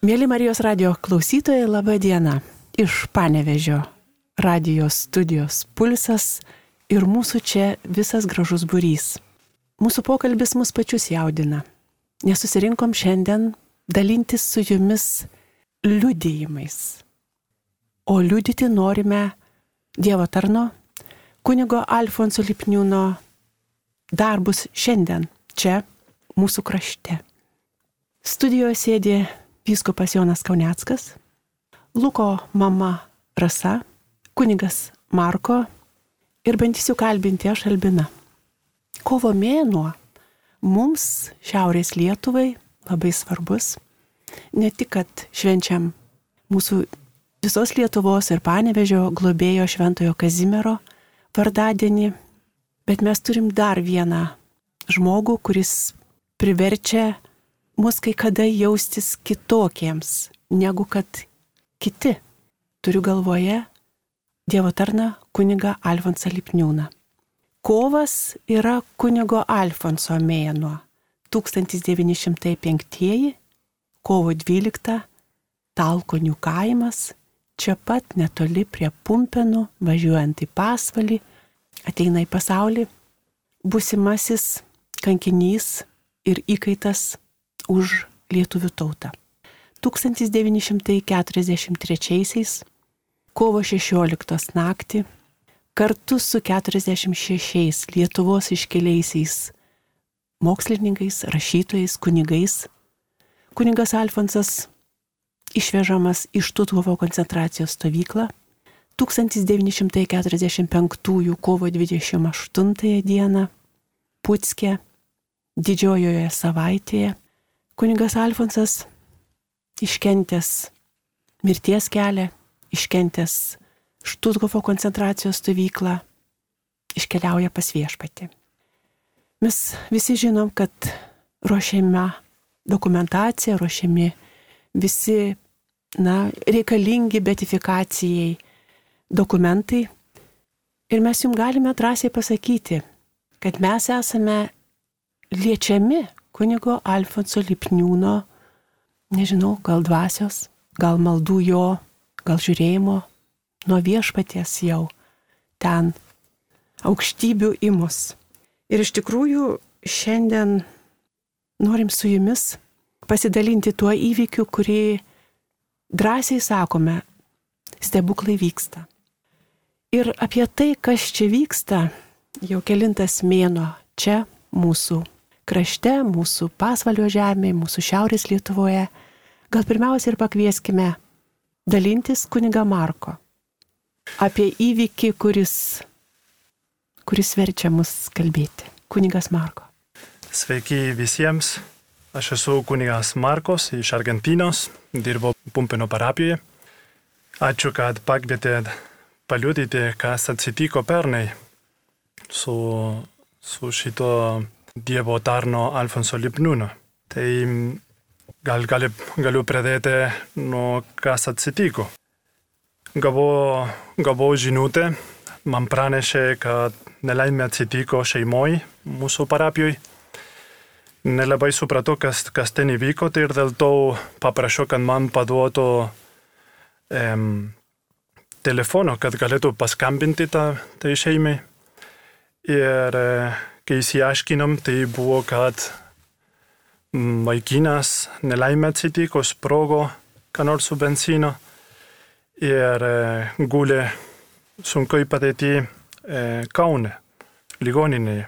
Mėly Marijos radio klausytojai, laba diena. Iš Panevežio radijos studijos Pulsas ir mūsų čia visas gražus burys. Mūsų pokalbis mus pačius jaudina, nes susirinkom šiandien dalintis su jumis liudijimais. O liudyti norime Dievo tarno, kunigo Alfonso Lipniūno darbus šiandien, čia, mūsų krašte. Studijoje sėdė vyskupas Jonas Kauneckas, Luko mama Rasa, kunigas Marko ir bandysiu kalbinti aš Albina. Kovo mėnuo mums Šiaurės Lietuvai labai svarbus. Ne tik, kad švenčiam mūsų visos Lietuvos ir Panevežio globėjo Šventojo Kazimiero vardadienį, bet mes turim dar vieną žmogų, kuris priverčia mus kai kada jaustis kitokiems, negu kad kiti. Turiu galvoje Dievo tarną kuniga Alfonsą Lipniūną. Kovas yra kunigo Alfonso mėnuo. 1905 kovo 12 Talkonių kaimas, čia pat netoli prie Pumpenų, važiuojant į pasvalį, ateina į pasaulį busimasis kankinys ir įkaitas už lietuvių tautą. 1943 kovo 16 naktį kartu su 46 Lietuvos iškeliaisiais mokslininkais, rašytojais, kunigais kunigas Alfonsas išvežamas iš Tutvovo koncentracijos stovyklą 1945 kovo 28 dieną Putskė didžiojoje savaitėje kunigas Alfonsas iškentęs mirties kelią, iškentęs Štuthofo koncentracijos stovyklą, iškeliauja pas viešpatį. Mes visi žinom, kad ruošiame dokumentaciją, ruošiami visi na, reikalingi betifikacijai dokumentai. Ir mes jums galime drąsiai pasakyti, kad mes esame liečiami kunigo Alfonso Lipniūno, nežinau, gal dvasios, gal maldų jo, gal žiūrėjimo nuo viešpaties jau ten aukštybių imus. Ir iš tikrųjų šiandien norim su jumis pasidalinti tuo įvykiu, kurį drąsiai sakome, stebuklai vyksta. Ir apie tai, kas čia vyksta, jau kelintas mėno čia mūsų krašte, mūsų pasvalio žemėje, mūsų šiaurės Lietuvoje, gal pirmiausia ir pakvieskime dalintis kuniga Marko apie įvykį, kuris, kuris verčia mus kalbėti. Kunigas Marko. Sveiki visiems. Aš esu kunigas Markos iš Argentinos, dirbo Pumpino parapijoje. Ačiū, kad pakvietėt paliudyti, kas atsitiko pernai su, su šito Dievo tarno Alfonso Lipniūno. Tai gal, gali, galiu pradėti nuo kas atsitiko. Gavau, gavau žinutę, man pranešė, kad nelaimė atsitiko šeimoje mūsų parapijoje. Nelabai supratau, kas, kas ten įvyko tai ir dėl to paprašiau, kad man paduotų um, telefono, kad galėtų paskambinti tą, tai šeimai. Ir uh, kai įsiaiškinom, tai buvo, kad vaikinas nelaimė atsitiko, sprogo, ką nors su benzino ir e, gulė sunkiai padėti e, Kaune, ligoninėje.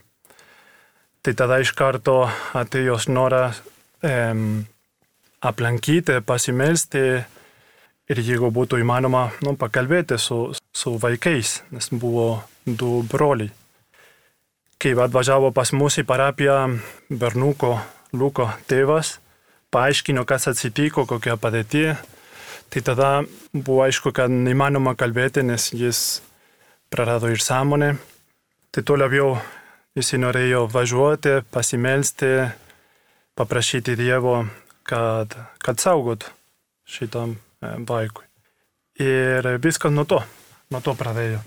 Tai tada iš karto atėjo noras e, aplankyti, pasimelsti ir jeigu būtų įmanoma nu, pakalbėti su, su vaikais, nes buvo du broliai kai atvažiavo pas mus į parapiją bernuko Luko tėvas, paaiškino, kas atsitiko, kokia padėtė, tai tada buvo aišku, kad neįmanoma kalbėti, nes jis prarado ir sąmonę. Tai tuo labiau jis norėjo važiuoti, pasimelsti, paprašyti Dievo, kad, kad saugot šitam e, vaikui. Ir viskas nuo to, nuo to pradėjo.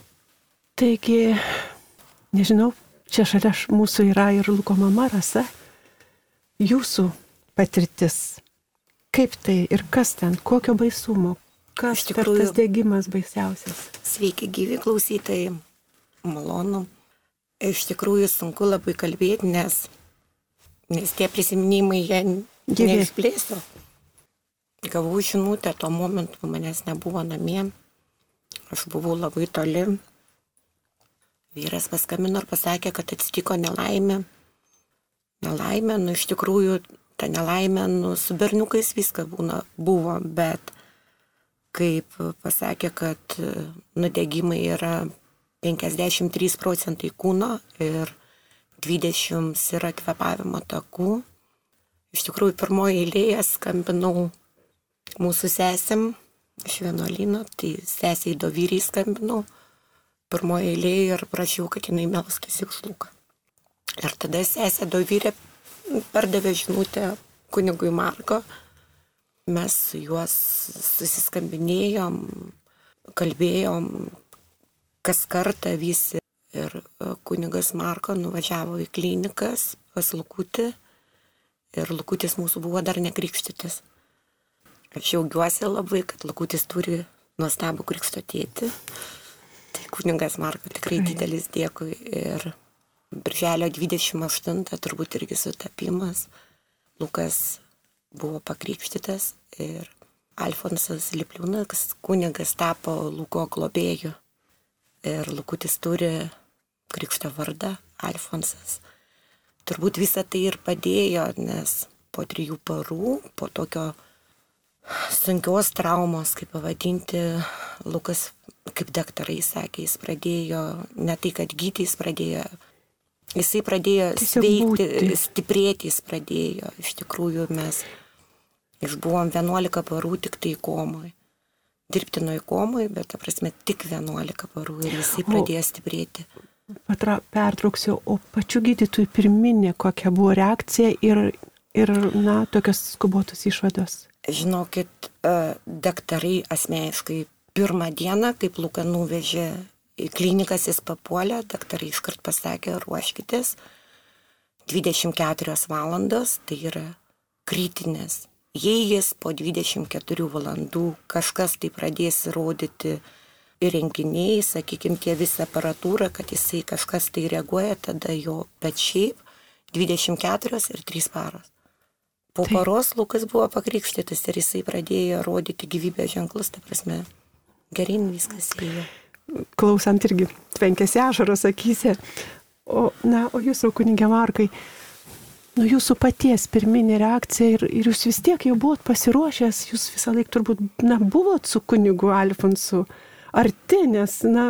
Taigi, nežinau, Čia šalia mūsų yra ir Luko mama Rasa. Jūsų patirtis. Kaip tai ir kas ten, kokio baisumo, kas tikrųjų tikrųjų- tas dėgymas baisiausias. Sveiki, gyvi klausytojai, malonu. Iš tikrųjų sunku labai kalbėti, nes, nes tie prisiminimai jie neišplėsiu. Gavau žinutę, tuo momentu manęs nebuvo namie, aš buvau labai toli. Vyras paskambino ir pasakė, kad atsitiko nelaimė. Nelaimė, nu iš tikrųjų, ta nelaimė, nu su berniukais viskas būna, buvo, bet kaip pasakė, kad e, nudegimai yra 53 procentai kūno ir 20 yra kvepavimo takų. Iš tikrųjų, pirmoji eilėje skambinau mūsų sesėm iš vienuolino, tai sesiai dovyriai skambinau pirmoje eilėje ir prašiau, kad jinai melstųsi už lūką. Ir tada sesė dovyrė pardavė žinutę kunigui Marko. Mes su juos susiskambinėjom, kalbėjom, kas kartą visi. Ir kunigas Marko nuvažiavo į klinikas pas Lukutį ir Lukutis mūsų buvo dar nekrikštytis. Aš džiaugiuosi labai, kad Lukutis turi nuostabų krikšto tėtį. Kunigas Marko tikrai didelis dėkui ir Birželio 28 turbūt irgi sutapimas. Lukas buvo pakrikštytas ir Alfonsas Lipliūnas, kunigas tapo Luko globėju. Ir Lukutis turi krikšto vardą Alfonsas. Turbūt visą tai ir padėjo, nes po trijų parų, po tokio sunkios traumos, kaip pavadinti, Lukas, kaip daktarai sakė, jis pradėjo, ne tai kad gydyti, jis pradėjo, jisai pradėjo Tiesiog sveikti, būti. stiprėti jis pradėjo. Iš tikrųjų mes išbuvom 11 parų tik tai komui. Dirbtinoj komui, bet, ta prasme, tik 11 parų ir jisai pradėjo stiprėti. Patra, pertrauksiu, o pačių gydytojų pirminė kokia buvo reakcija ir, ir na, tokios skubotos išvados. Žinokit, e, daktarai asmeniškai pirmą dieną, kaip Luka nuvežė į klinikas, jis papuolė, daktarai iškart pasakė, ruoškitės. 24 valandos tai yra kritinės. Jei jis po 24 valandų kažkas tai pradės rodyti įrenginiai, sakykime, tie visą aparatūrą, kad jisai kažkas tai reaguoja, tada jo, bet šiaip 24 ir 3 paros. Po Tai- paros Lukas buvo pakrikštytas ir jisai pradėjo rodyti gyvybės ženklus, ta prasme, gerin viskas ėjo. Klausant irgi tvenkėsi ašaros akise. O, na, o jūsų kunigė Markai, nu jūsų paties pirminė reakcija ir, ir jūs vis tiek jau buvot pasiruošęs, jūs visą laiką turbūt, na, buvot su kunigu Alfonsu arti, nes, na,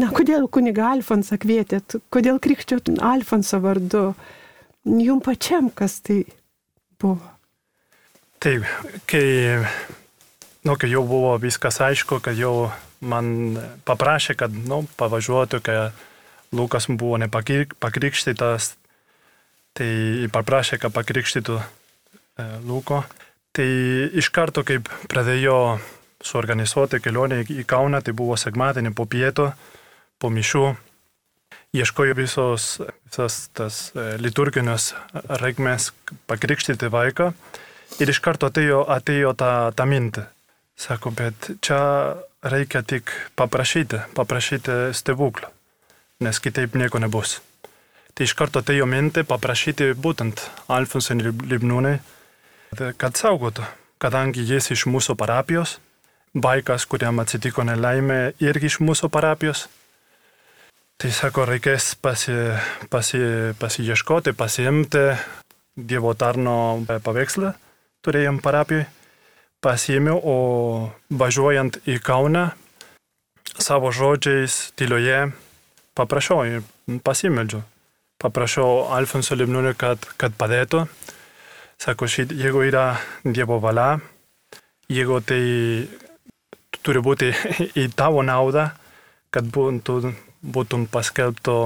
na, kodėl kuniga Alfonsą kvietėt, kodėl krikščiot Alfonso vardu, jum pačiam kas tai buvo. Taip, kai, nu, kai jau buvo viskas aišku, kad jau man paprašė, kad nu, pavažiuotų, kai Lukas buvo nepakrikštytas, tai paprašė, kad pakrikštytų e, Luko. Tai iš karto, kaip pradėjo suorganizuoti kelionę į Kauną, tai buvo sekmadienį po pietų, po mišių, ieškojo visos, visas tas e, liturginius reikmės pakrikštyti vaiką. Ir iš karto atėjo, atėjo ta, ta mintė. Sako, bet čia reikia tik paprašyti, paprašyti stebuklą, nes kitaip nieko nebus. Tai iš karto atėjo mintė paprašyti būtent Alfonsą ir Libnūnai, kad saugotų, kadangi jis iš mūsų parapijos, vaikas, kuriam atsitiko nelaimė, irgi iš mūsų parapijos. Tai sako, reikės pasi, pasi, pasiieškoti, pasiimti Dievo tarno paveikslą, turėjom parapijoje, pasiėmiau, o važiuojant į Kauną, savo žodžiais tylioje paprašiau ir pasimeldžiu. Paprašiau Alfonso Libnūnį, kad, kad padėtų. Sako, šit, jeigu yra Dievo valia, jeigu tai turi būti į tavo naudą, kad būtų, būtum paskelbto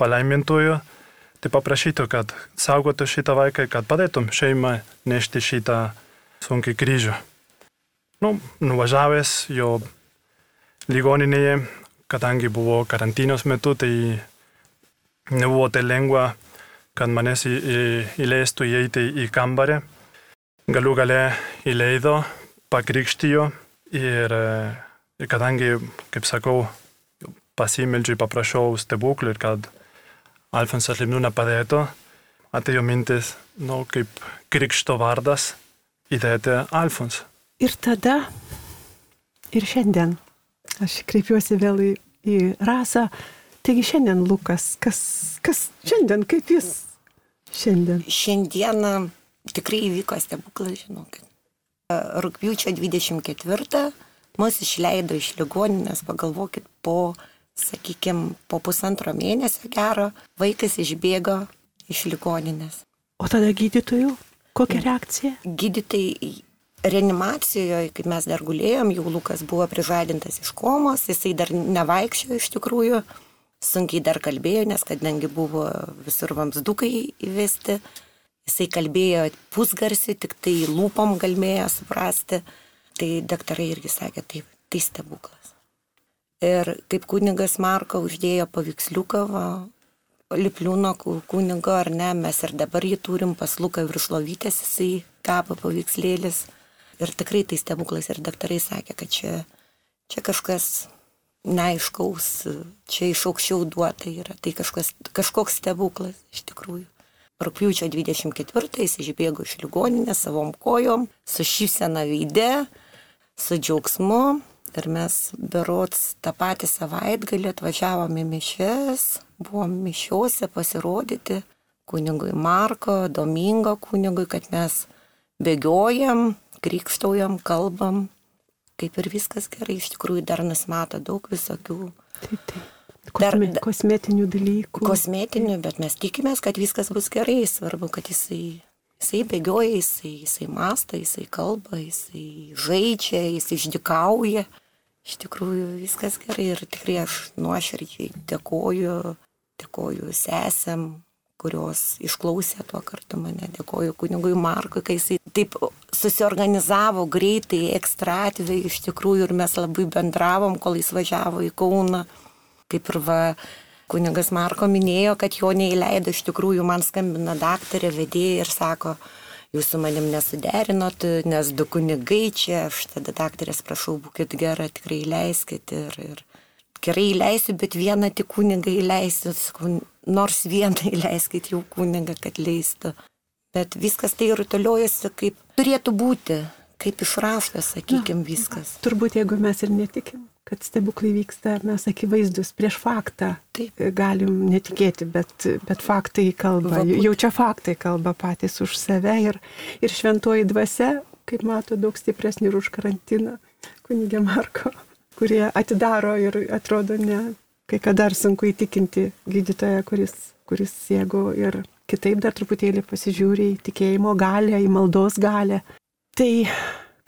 palaimintojo, tai paprašytų, kad saugotų šitą vaiką, kad padėtum šeimą nešti šitą sunkiai kryžių. Nu, nuvažiavęs jo ligoninėje, kadangi buvo karantinos metu, tai nebuvo tai lengva, kad manęs į- į- įleistų įeiti į kambarį. galų gale įleido, pakrikštijo ir, ir kadangi, kaip sakau, pasimeldžiu, paprašiau stebuklų ir kad Alfonsas Limniūna padėtų, atėjo mintis, nu, kaip krikšto vardas įdėti Alfons. Ir tada, ir šiandien, aš kreipiuosi vėl į, į rasą, taigi šiandien Lukas, kas, kas šiandien, kaip jis šiandien? Šiandieną tikrai įvyko stebuklas, žinokit. Rūpiučio 24 mus išleido iš ligoninės, pagalvokit, po sakykime, po pusantro mėnesio gero vaikas išbėgo iš ligoninės. O tada gydytojų kokia reakcija? Gydytojai reanimacijoje, kaip mes dar gulėjom, jau Lukas buvo prižadintas iš komos, jisai dar nevaikščiojo iš tikrųjų, sunkiai dar kalbėjo, nes kadangi buvo visur vamsdukai įvesti, jisai kalbėjo pusgarsi, tik tai lūpom galėjo suprasti, tai daktarai irgi sakė, taip, tai stebuklas. Ir kaip kunigas Marko uždėjo paveiksliuką, va, Lipliūno kunigo ar ne, mes ir dabar jį turim pas Luką viršlovytės, jisai kabo paveikslėlis. Ir tikrai tai stebuklas ir daktarai sakė, kad čia, čia kažkas neaiškaus, čia iš aukščiau duota yra, tai kažkas, kažkoks stebuklas iš tikrųjų. Rūpiučio 24 jis išbėgo iš ligoninės savom kojom, su šypsena veide, su džiaugsmu, Ir mes berots tą patį savaitgalį atvažiavome mišes, buvom mišiuose pasirodyti kunigui Marko, Domingo kunigui, kad mes bėgiojam, krikštaujam, kalbam, kaip ir viskas gerai, iš tikrųjų dar nusimato daug visokių. Taip, taip. Kosme, dar, kosmetinių dalykų. Kosmetinių, bet mes tikimės, kad viskas bus gerai, svarbu, kad jisai Jisai bėgioja, jisai, jisai mąsta, jisai kalba, jisai žaidžia, jisai išdikauja. Iš tikrųjų viskas gerai ir tikrai aš nuoširdžiai dėkoju, dėkoju sesėm, kurios išklausė tuo kartu mane, dėkoju kunigui Markui, kai jisai taip susiorganizavo greitai, ekstra atveju iš tikrųjų ir mes labai bendravom, kol jis važiavo į Kauną. Kaip ir va, Kunigas Marko minėjo, kad jo neįleido, iš tikrųjų man skambina daktarė vedėja ir sako, jūs su manim nesuderinot, nes du kunigai čia, aš tada daktarės prašau, būkite gera, tikrai leiskit ir, ir gerai įleisiu, bet vieną tik kunigą įleisiu, nors vieną įleiskit jau kunigą, kad leistų. Bet viskas tai rutuliojasi kaip turėtų būti, kaip išraštas, sakykime, viskas. Turbūt jeigu mes ir netikim, kad stebuklai vyksta, mes akivaizdus prieš faktą. Taip. Galim netikėti, bet, bet faktai kalba. Vabūt. Jau čia faktai kalba patys už save ir, ir šventoji dvasia, kaip mato, daug stipresnį ir už karantiną, kunigė Marko, kurie atidaro ir atrodo ne, kai kada dar sunku įtikinti gydytoją, kuris, kuris jeigu ir kitaip dar truputėlį pasižiūri į tikėjimo galę, į maldos galę. Tai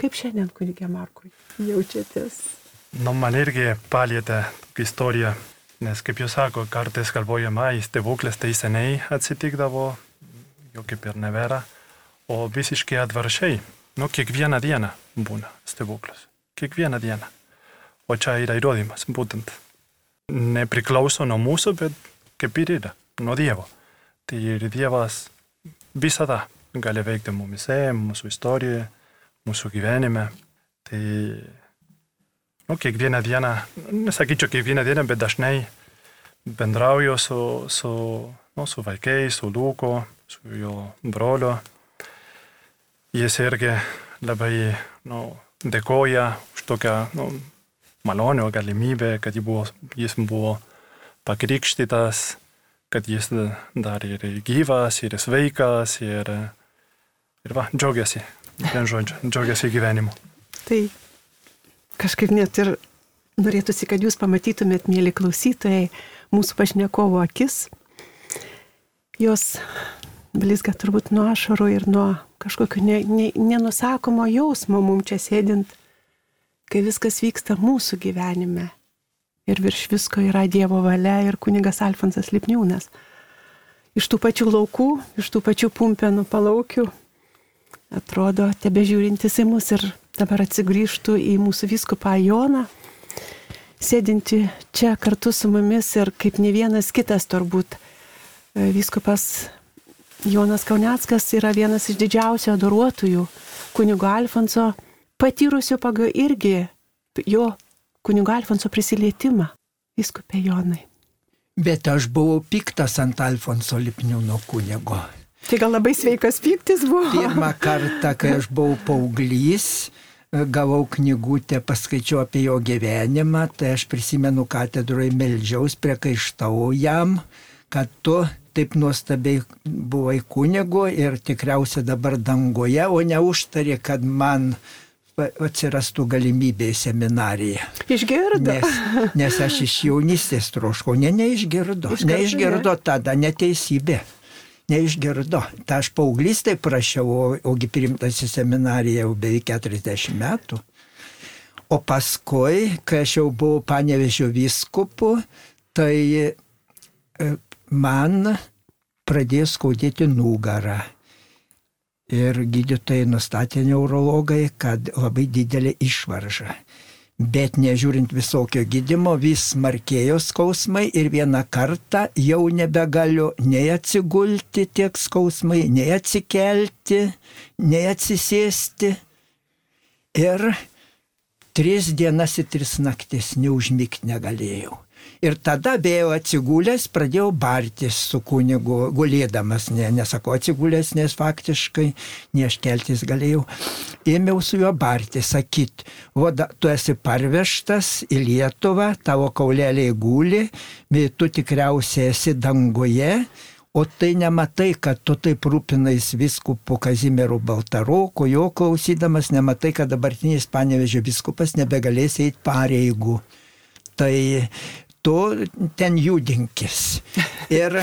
kaip šiandien kunigė Markui jaučiatės? Nu, man irgi palietė istorija, nes kaip jūs sako, kartais galvojama, į stebuklės tai seniai atsitikdavo, jo kaip ir nebėra, o visiškai atvaršiai, nu, kiekvieną dieną būna stebuklas, kiekvieną dieną. O čia yra įrodymas, būtent. Nepriklauso nuo mūsų, bet kaip ir yra, nuo Dievo. Tai ir Dievas visada gali veikti mumise, mūsų istorijoje, mūsų gyvenime. Tai nu, kiekvieną dieną, nesakyčiau kiekvieną dieną, bet dažnai bendrauju su, su, nu, su vaikais, su Luko, su jo broliu. Jis irgi labai nu, dėkoja už tokią nu, malonę galimybę, kad buvo, jis buvo pakrikštytas, kad jis dar ir gyvas, ir sveikas, ir, ir va, džiaugiasi, vien žodžiu, džiaugiasi gyvenimu. Tai kažkaip net ir norėtųsi, kad jūs pamatytumėt, mėly klausytojai, mūsų pašnekovo akis. Jos blizga turbūt nuo ašarų ir nuo kažkokio ne, ne, nenusakomo jausmo mums čia sėdint, kai viskas vyksta mūsų gyvenime. Ir virš visko yra Dievo valia ir kunigas Alfonsas Lipniūnas. Iš tų pačių laukų, iš tų pačių pumpenų palaukių, atrodo, tebe žiūrintis į mus ir dabar atsigrįžtų į mūsų viskupą Joną, sėdinti čia kartu su mumis ir kaip ne vienas kitas turbūt e, viskupas Jonas Kauneckas yra vienas iš didžiausių adoruotojų kunigo Alfonso, patyrusių pagal irgi jo kunigo Alfonso prisilietimą. Viskupė Jonai. Bet aš buvau piktas ant Alfonso Lipniūno kunigo. Tai gal labai sveikas pyktis buvo? Pirmą kartą, kai aš buvau paauglys, gavau knygutę, paskaičiau apie jo gyvenimą, tai aš prisimenu katedroje meldžiaus, priekaištau jam, kad tu taip nuostabiai buvai kunigu ir tikriausiai dabar dangoje, o neužtari, kad man atsirastų galimybė į seminariją. Išgirdo. Nes, nes aš iš jaunystės troškau, ne, neišgirdo. Iš karto Neišgirdo tada neteisybė. Neišgirdo. Ta aš paauglystai prašiau, ogi primtas į seminariją jau beveik 40 metų. O paskui, kai aš jau buvau panevežio vyskupu, tai e, man pradėjo skaudėti nugarą. Ir gydytojai nustatė neurologai, kad labai didelė išvarža. Bet nežiūrint visokio gydimo, vis smarkėjo skausmai ir vieną kartą jau nebegaliu nei atsigulti tiek skausmai, nei atsikelti, nei atsisėsti. Ir tris dienas ir tris naktis neužmygti negalėjau. Ir tada vėl atsigulęs pradėjau bartis su kunigu, gulėdamas, ne, nesakau atsigulęs, nes faktiškai neiškeltis galėjau. Ėmiau su juo barti, sakyt, o da, tu esi parvežtas į Lietuvą, tavo kauleliai guli, bet tu tikriausiai esi dangoje, O tai nematai, kad tu taip rūpinais viskupu Kazimieru Baltaroku, jo klausydamas, nematai, kad dabartinis panevežio viskupas nebegalės eiti pareigų. Tai tu ten judinkis. Ir,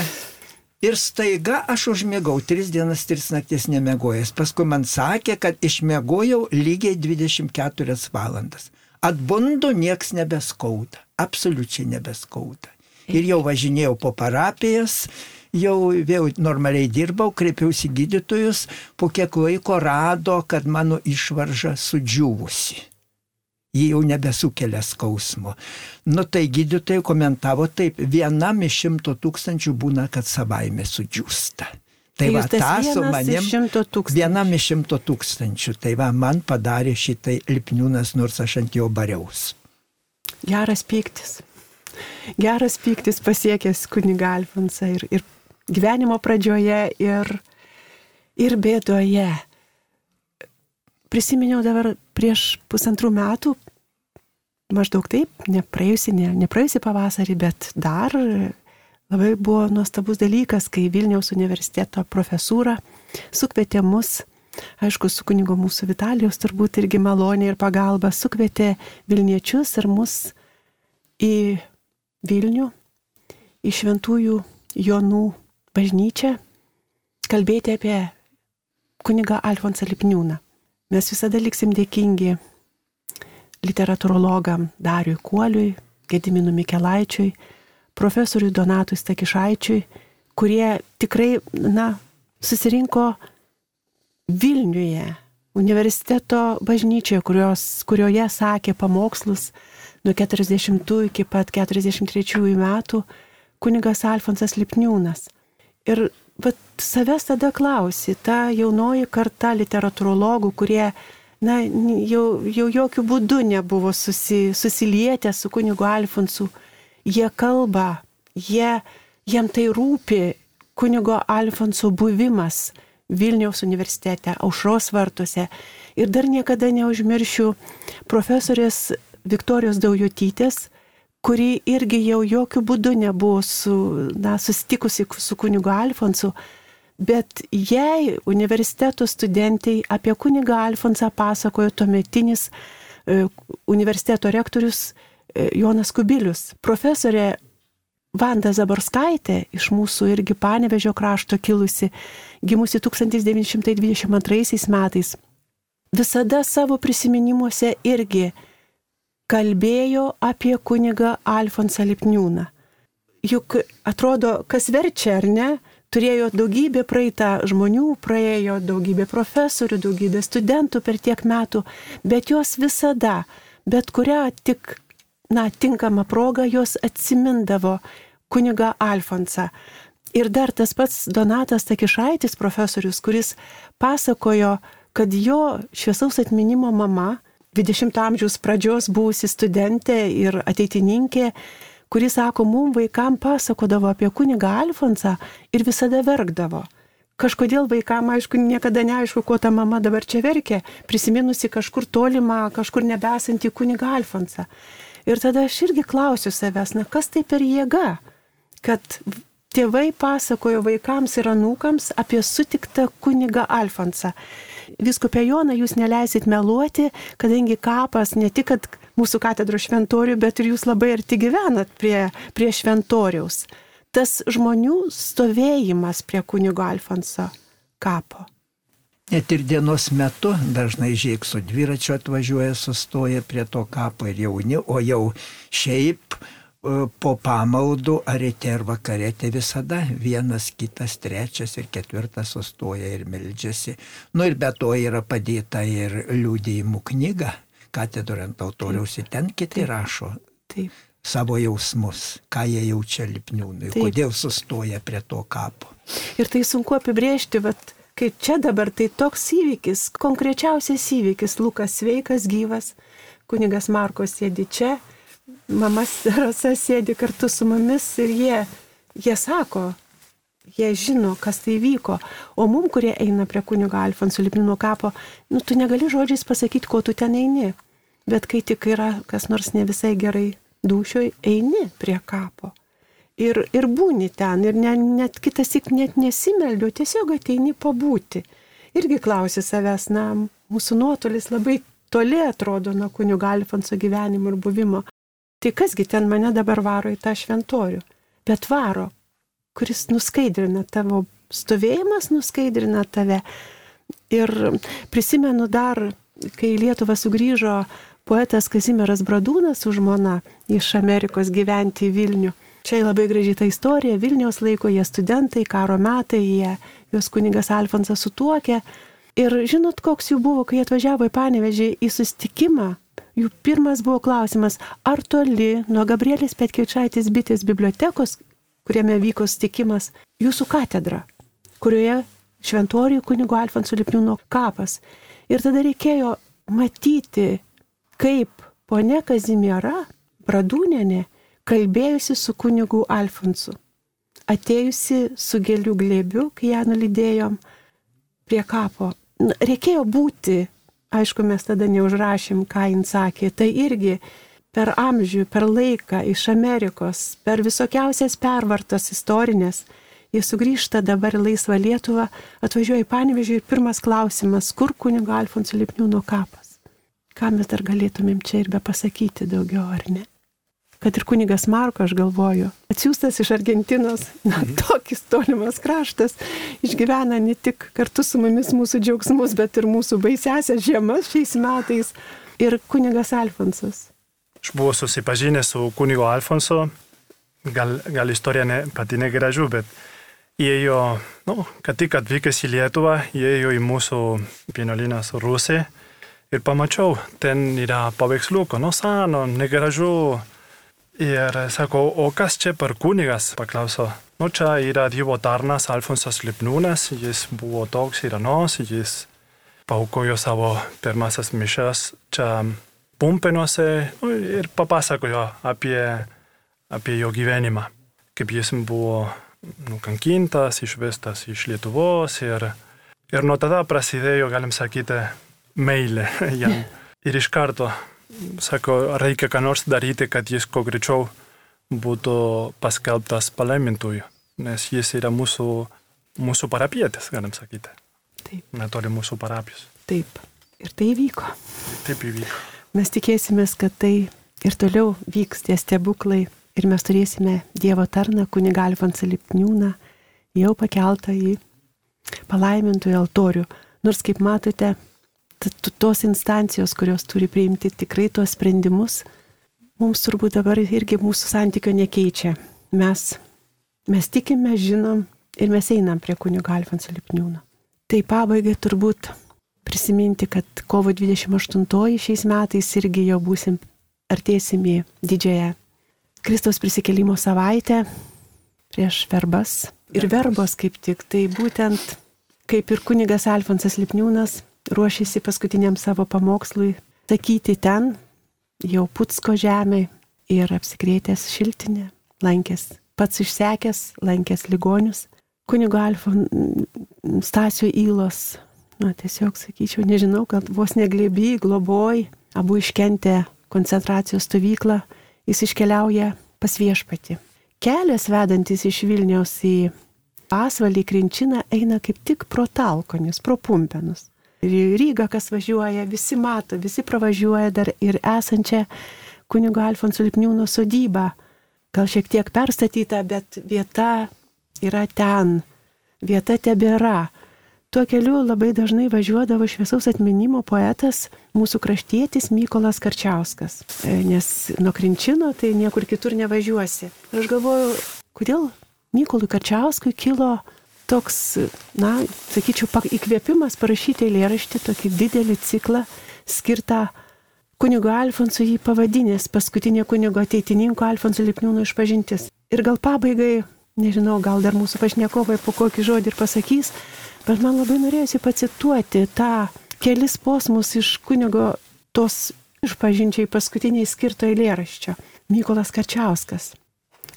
ir staiga aš užmėgau, tris dienas, tris naktis nemegojęs. Paskui man sakė, kad išmėgojau lygiai 24 valandas. Atbundu, nieks nebeskauda. Absoliučiai nebeskauda. Ir jau važinėjau po parapijas, jau vėl normaliai dirbau, kreipiausi gydytojus, po kiek laiko rado, kad mano išvarža sudžiūvusi ji jau nebesukelia skausmo. Nu tai gydytojai komentavo taip, vienam iš šimto tūkstančių būna, kad savaime sudžiūsta. Tai va, tą su manim. Vienam iš šimto tūkstančių. Tai va, man padarė šitai lipniūnas, nors aš ant jo bariaus. Geras pyktis. Geras pyktis pasiekęs kuniga Alfonsą ir, ir gyvenimo pradžioje, ir, ir bėdoje. Prisiminiau dabar prieš pusantrų metų, maždaug taip, nepraėjusi, ne, nepraėjusi pavasarį, bet dar labai buvo nuostabus dalykas, kai Vilniaus universiteto profesūra sukvietė mus, aišku, su kunigo mūsų Vitalijos turbūt irgi malonė ir pagalba, sukvietė Vilniečius ir mus į Vilnių, į šventųjų Jonų bažnyčią, kalbėti apie kunigą Alfonsą Lipniūną. Mes visada liksim dėkingi literatūrologam Dariui Kuoliui, Gediminui Mikelaičiui, profesoriui Donatui Stakišaičiui, kurie tikrai, na, susirinko Vilniuje, universiteto bažnyčioje, kurios, kurioje sakė pamokslus nuo 40 iki pat 43 metų kunigas Alfonsas Lipniūnas. Ir vat, savęs tada klausi, ta jaunoji karta literatūrologų, kurie na, jau, jau jokių būdų nebuvo susi, susilietę su kunigu Alfonsu, jie kalba, jie, jiem tai rūpi kunigo Alfonso buvimas Vilniaus universitete, aušros vartuose. Ir dar niekada neužmiršiu profesorės Viktorijos Daujotytės, kuri irgi jau jokių būdų nebuvo su, na, susitikusi su kunigu Alfonsu, bet jai universiteto studentai apie kunigą Alfonsą pasakojo tuometinis e, universiteto rektorius e, Jonas Kubilius. Profesorė Vanda Zaborskaitė iš mūsų irgi panevežio krašto kilusi, gimusi 1922 metais, visada savo prisiminimuose irgi kalbėjo apie kunigą Alfonsą Lipniūną. Juk atrodo, kas verčia ar ne, turėjo daugybė praeitą žmonių, praėjo daugybė profesorių, daugybė studentų per tiek metų, bet jos visada, bet kurią tik, na, tinkamą progą jos atsimindavo kunigą Alfonsą. Ir dar tas pats Donatas Takišaitis, profesorius, kuris pasakojo, kad jo šviesaus atminimo mama, 20-ojo amžiaus pradžios buvusi studentė ir ateitininkė, kuris sako, mum vaikam pasakodavo apie kunigą Alfonsą ir visada verkdavo. Kažkodėl vaikam, aišku, niekada neaišku, kuo ta mama dabar čia verkia, prisiminusi kažkur tolimą, kažkur nebesantį kunigą Alfonsą. Ir tada aš irgi klausiu savęs, na kas tai per jėga, kad tėvai pasakojo vaikams ir anūkams apie sutiktą kunigą Alfonsą. Viskupė Joną jūs neleisit meluoti, kadangi kapas ne tik, mūsų katedro šventorių, bet ir jūs labai arti gyvenat prie, prie šventoriaus tas žmonių stovėjimas prie kunigo Alfonso kapo. Net ir dienos metu dažnai žiek su dviračiu atvažiuoja, sustoja prie to kapo ir jauni, o jau šiaip po pamaldų ar ryte ir vakare tai visada vienas, kitas, trečias ir ketvirtas sustoja ir meldžiasi. Nu ir be to yra padėta ir liūdėjimų knyga katedro ant autoriaus ir ten kiti rašo. Taip savo jausmus, ką jie jaučia lipniūnui, Taip. kodėl sustoja prie to kapo. Ir tai sunku apibrėžti, bet kai čia dabar tai toks įvykis, konkrečiausias įvykis, Lukas sveikas, gyvas, kunigas Markos sėdi čia, mamas Rasa sėdi kartu su mumis ir jie, jie sako, jie žino, kas tai vyko. O mum, kurie eina prie kunigo Alfonso Lipnino kapo, nu, tu negali žodžiais pasakyti, ko tu ten eini. Bet kai tik yra kas nors ne visai gerai dūšioj eini prie kapo. Ir, ir būni ten, ir ne, net kitas tik net nesimeldiu, tiesiog ateini pabūti. Irgi klausi savęs, na, mūsų nuotolis labai toli atrodo nuo kunigo Alfonso gyvenimo ir buvimo. Tai kasgi ten mane dabar varo į tą šventorių? Bet varo, kuris nuskaidrina tavo stovėjimas, nuskaidrina tave. Ir prisimenu dar, kai Lietuva sugrįžo poetas Kazimieras Bradūnas su žmona iš Amerikos gyventi į Vilnių. Čia labai graži ta istorija, Vilniaus laiko jie studentai, karo metai, jie, jos kunigas Alfonsas sutuokė. Ir žinot, koks jų buvo, kai atvažiavo į Panevežį į sustikimą, jų pirmas buvo klausimas, ar toli nuo Gabrielės Petkiečiaitės bitės bibliotekos, kuriame vyko sustikimas, jūsų katedra, kurioje šventoriui kunigo Alfonso Lipniūno kapas. Ir tada reikėjo matyti kaip ponia Kazimiera Pradūnenė kalbėjusi su kunigu Alfonsu, atėjusi su gėlių glėbiu, kai ją nulydėjom prie kapo. Reikėjo būti, aišku, mes tada neužrašym, ką jin sakė, tai irgi per amžių, per laiką iš Amerikos, per visokiausias pervartas istorinės, jie sugrįžta dabar į laisvą Lietuvą, atvažiuoja į Panevežį ir pirmas klausimas, kur kunigo Alfonso Lipniūno kapas ką mes dar galėtumėm čia ir be pasakyti daugiau, ar ne? Kad ir kunigas Marko, aš galvoju, atsiųstas iš Argentinos, na, mhm. tokis tolimas kraštas, išgyvena ne tik kartu su mumis mūsų džiaugsmus, bet ir mūsų baisesias žiemas šiais metais. Ir kunigas Alfonsas. Aš buvau susipažinęs su kunigo Alfonso, gal, gal istorija ne, pati negražu, bet įėjo, nu, kad tik atvykęs į Lietuvą, įėjo į mūsų vienuolyną su Rusija ir pamačiau, ten yra paveiksliuko, nu seno, negražu. Ir sako, o kas čia per kunigas, paklauso. Nu čia yra Dievo tarnas Alfonsas Lipnūnas, jis buvo toks ir anos, jis paukojo savo pirmasis mišas čia pumpenuose nu, ir papasakojo apie, apie jo gyvenimą, kaip jis buvo nukankintas, išvestas iš Lietuvos ir, ir nuo tada prasidėjo, galim sakyti, meilė jam. Ir iš karto sako, reikia ką nors daryti, kad jis kuo greičiau būtų paskelbtas palaimintuoju, nes jis yra mūsų, mūsų parapietis, galim sakyti. Taip. Netoli mūsų parapijos. Taip. Ir tai įvyko. Taip įvyko. Mes tikėsimės, kad tai ir toliau vyks tie stebuklai ir mes turėsime Dievo tarną kunigą Alfonsą Lipniūną jau pakeltą į palaimintųjų altorių. Nors, kaip matote, tos instancijos, kurios turi priimti tikrai tuos sprendimus, mums turbūt dabar irgi mūsų santykio nekeičia. Mes, mes tikime, žinom ir mes einam prie kunigo Alfonso Lipniūno. Tai pabaigai turbūt prisiminti, kad kovo 28 šiais metais irgi jau būsim artėsim į didžiąją Kristaus prisikelimo savaitę. prieš verbas. Ir verbos kaip tik, tai būtent kaip ir kunigas Alfonsas Lipniūnas ruošėsi paskutiniam savo pamokslui sakyti ten, jau Putsko žemė ir apsikrėtęs šiltinė, lankęs, pats išsekęs, lankęs ligonius. Kunigo Alfon Stasio Įlos, na tiesiog sakyčiau, nežinau, kad vos neglėby, globoj, abu iškentė koncentracijos stovyklą, jis iškeliauja pas viešpati. Kelias vedantis iš Vilniaus į pasvalį Krinčiną eina kaip tik pro Talkonius, pro Pumpenus. Ryga, kas važiuoja, visi mato, visi pravažiuoja dar ir esančią kunigo Alfonso Lipniūno sodybą. Gal šiek tiek perstatyta, bet vieta yra ten, vieta tebėra. Tuo keliu labai dažnai važiuodavo šviesaus atminimo poetas, mūsų kraštietis Mykolas Karčiauskas. E, nes nuo Krinčino tai niekur kitur nevažiuosi. Ir aš galvoju, kodėl Mykolui Karčiauskui kilo toks, na, sakyčiau, įkvėpimas parašyti eilėraštį, tokį didelį ciklą skirtą kunigo Alfonso jį pavadinęs, paskutinė kunigo ateitininko Alfonso Lipniūno išpažintis. Ir gal pabaigai, nežinau, gal dar mūsų pašnekovai po kokį žodį ir pasakys, Bet man labai norėjusi pacituoti tą kelis posmus iš kunigo tos išpažinčiai paskutiniai skirto eilėraščio. Mykolas Kačiauskas.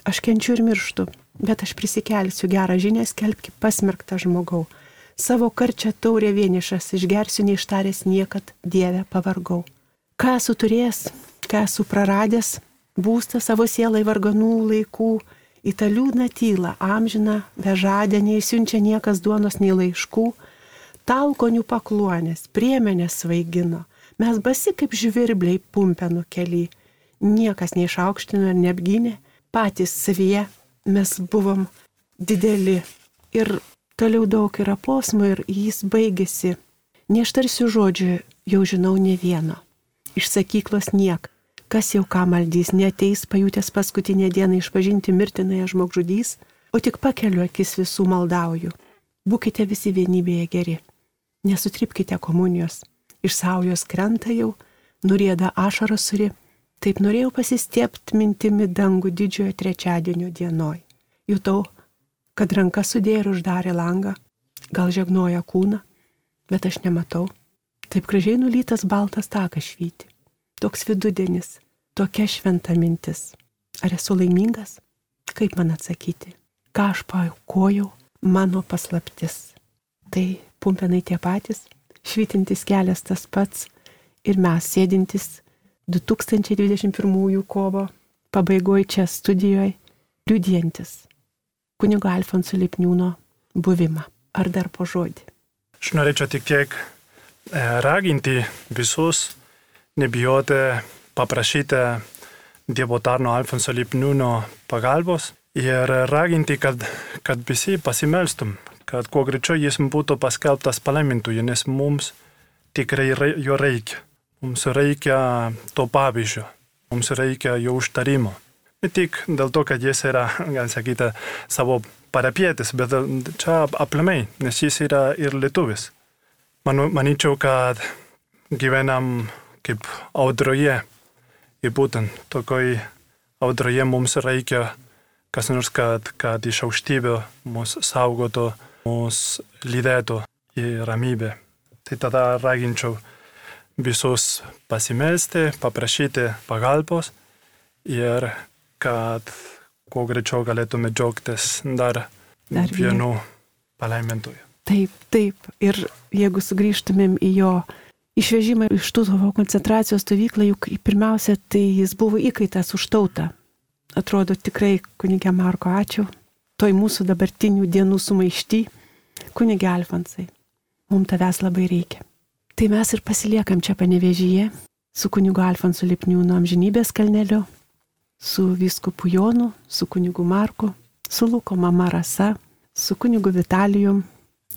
Aš kenčiu ir mirštu, bet aš prisikelsiu gerą žinę skelbki pasmerktą žmogau. Savo karčią taurę vienišas išgersiu neištaręs niekad, Dieve pavargau. Ką esu turėjęs, ką esu praradęs, būstą savo sielai varganų laikų, į tą liūdną tylą, amžiną, bežadę, neįsiunčia niekas duonos nei laiškų, talkonių pakluonės, priemenės svaigino, mes basi kaip žvirbliai pumpenų keli, niekas neišaukštino ir neapgynė, patys savyje mes buvom dideli ir toliau daug yra posmų ir jis baigėsi. Neštarsiu žodžiu, jau žinau ne vieno. Iš sakyklos niek, Kas jau ką maldys, neteis pajutęs paskutinę dieną išpažinti mirtinąją žmogžudys, o tik pakeliu akis visų maldauju. Būkite visi vienybėje geri. Nesutripkite komunijos. Iš saujos krenta jau, nurėda ašaros suri. Taip norėjau pasistiepti mintimi dangų didžiojo trečiadienio dienoj. Jutau, kad ranka sudėjo ir uždarė langą, gal žegnoja kūną, bet aš nematau. Taip gražiai nulytas baltas takas švyti toks vidudienis, tokia šventa mintis. Ar esu laimingas? Kaip man atsakyti? Ką aš paukojau? Mano paslaptis. Tai pumpenai tie patys, švytintis kelias tas pats ir mes sėdintis 2021 kovo pabaigoje čia studijoje, liudijantis kunigo Alfonso Lipniūno buvimą. Ar dar po žodį? Aš norėčiau tik tiek e, raginti visus nebijoti paprašyti Dievo tarno Alfonso Lipniūno pagalbos ir raginti, kad, kad visi pasimelstum, kad kuo greičiau jis būtų paskelbtas palaimintojų, nes mums tikrai jo reikia. Mums reikia to pavyzdžio, mums reikia jo užtarimo. Ne tik dėl to, kad jis yra, gal sakyti, savo parapietis, bet čia aplamai, nes jis yra ir lietuvis. Manu, manyčiau, kad gyvenam kaip audroje. Ir būtent tokioj audroje mums reikia kas nors, kad, kad iš aukštybių mus saugotų, mus lydėtų į ramybę. Tai tada raginčiau visus pasimelsti, paprašyti pagalbos ir kad kuo greičiau galėtume džiaugtis dar, dar vienu palaimintoju. Taip, taip. Ir jeigu sugrįžtumėm į jo išvežimą iš Tutovo koncentracijos stovyklą, juk pirmiausia, tai jis buvo įkaitas už tautą. Atrodo tikrai, kunigė Marko, ačiū. Toj mūsų dabartinių dienų sumaišty, kunigė Alfonsai, mums tavęs labai reikia. Tai mes ir pasiliekam čia panevežyje su kunigu Alfonsu Lipniūnu amžinybės kalneliu, su viskupu Jonu, su kunigu Marku, su Luko mama Rasa, su kunigu Vitalijum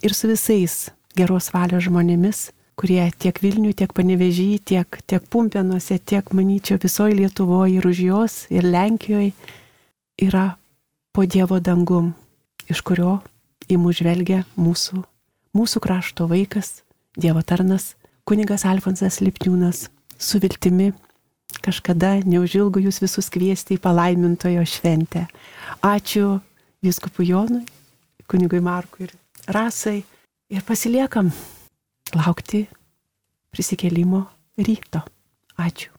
ir su visais geros valios žmonėmis, kurie tiek Vilnių, tiek Panevežį, tiek, tiek Pumpenuose, tiek, manyčiau, visoje Lietuvoje ir už jos, ir Lenkijoje yra po Dievo dangum, iš kurio į mus žvelgia mūsų, mūsų krašto vaikas, Dievo tarnas, kunigas Alfonsas Lipniūnas, su viltimi kažkada neužilgo jūs visus kviesti į palaimintojo šventę. Ačiū viskupui Jonui, kunigui Markui ir Rasai ir pasiliekam laukti prisikėlimo ryto. Ačiū.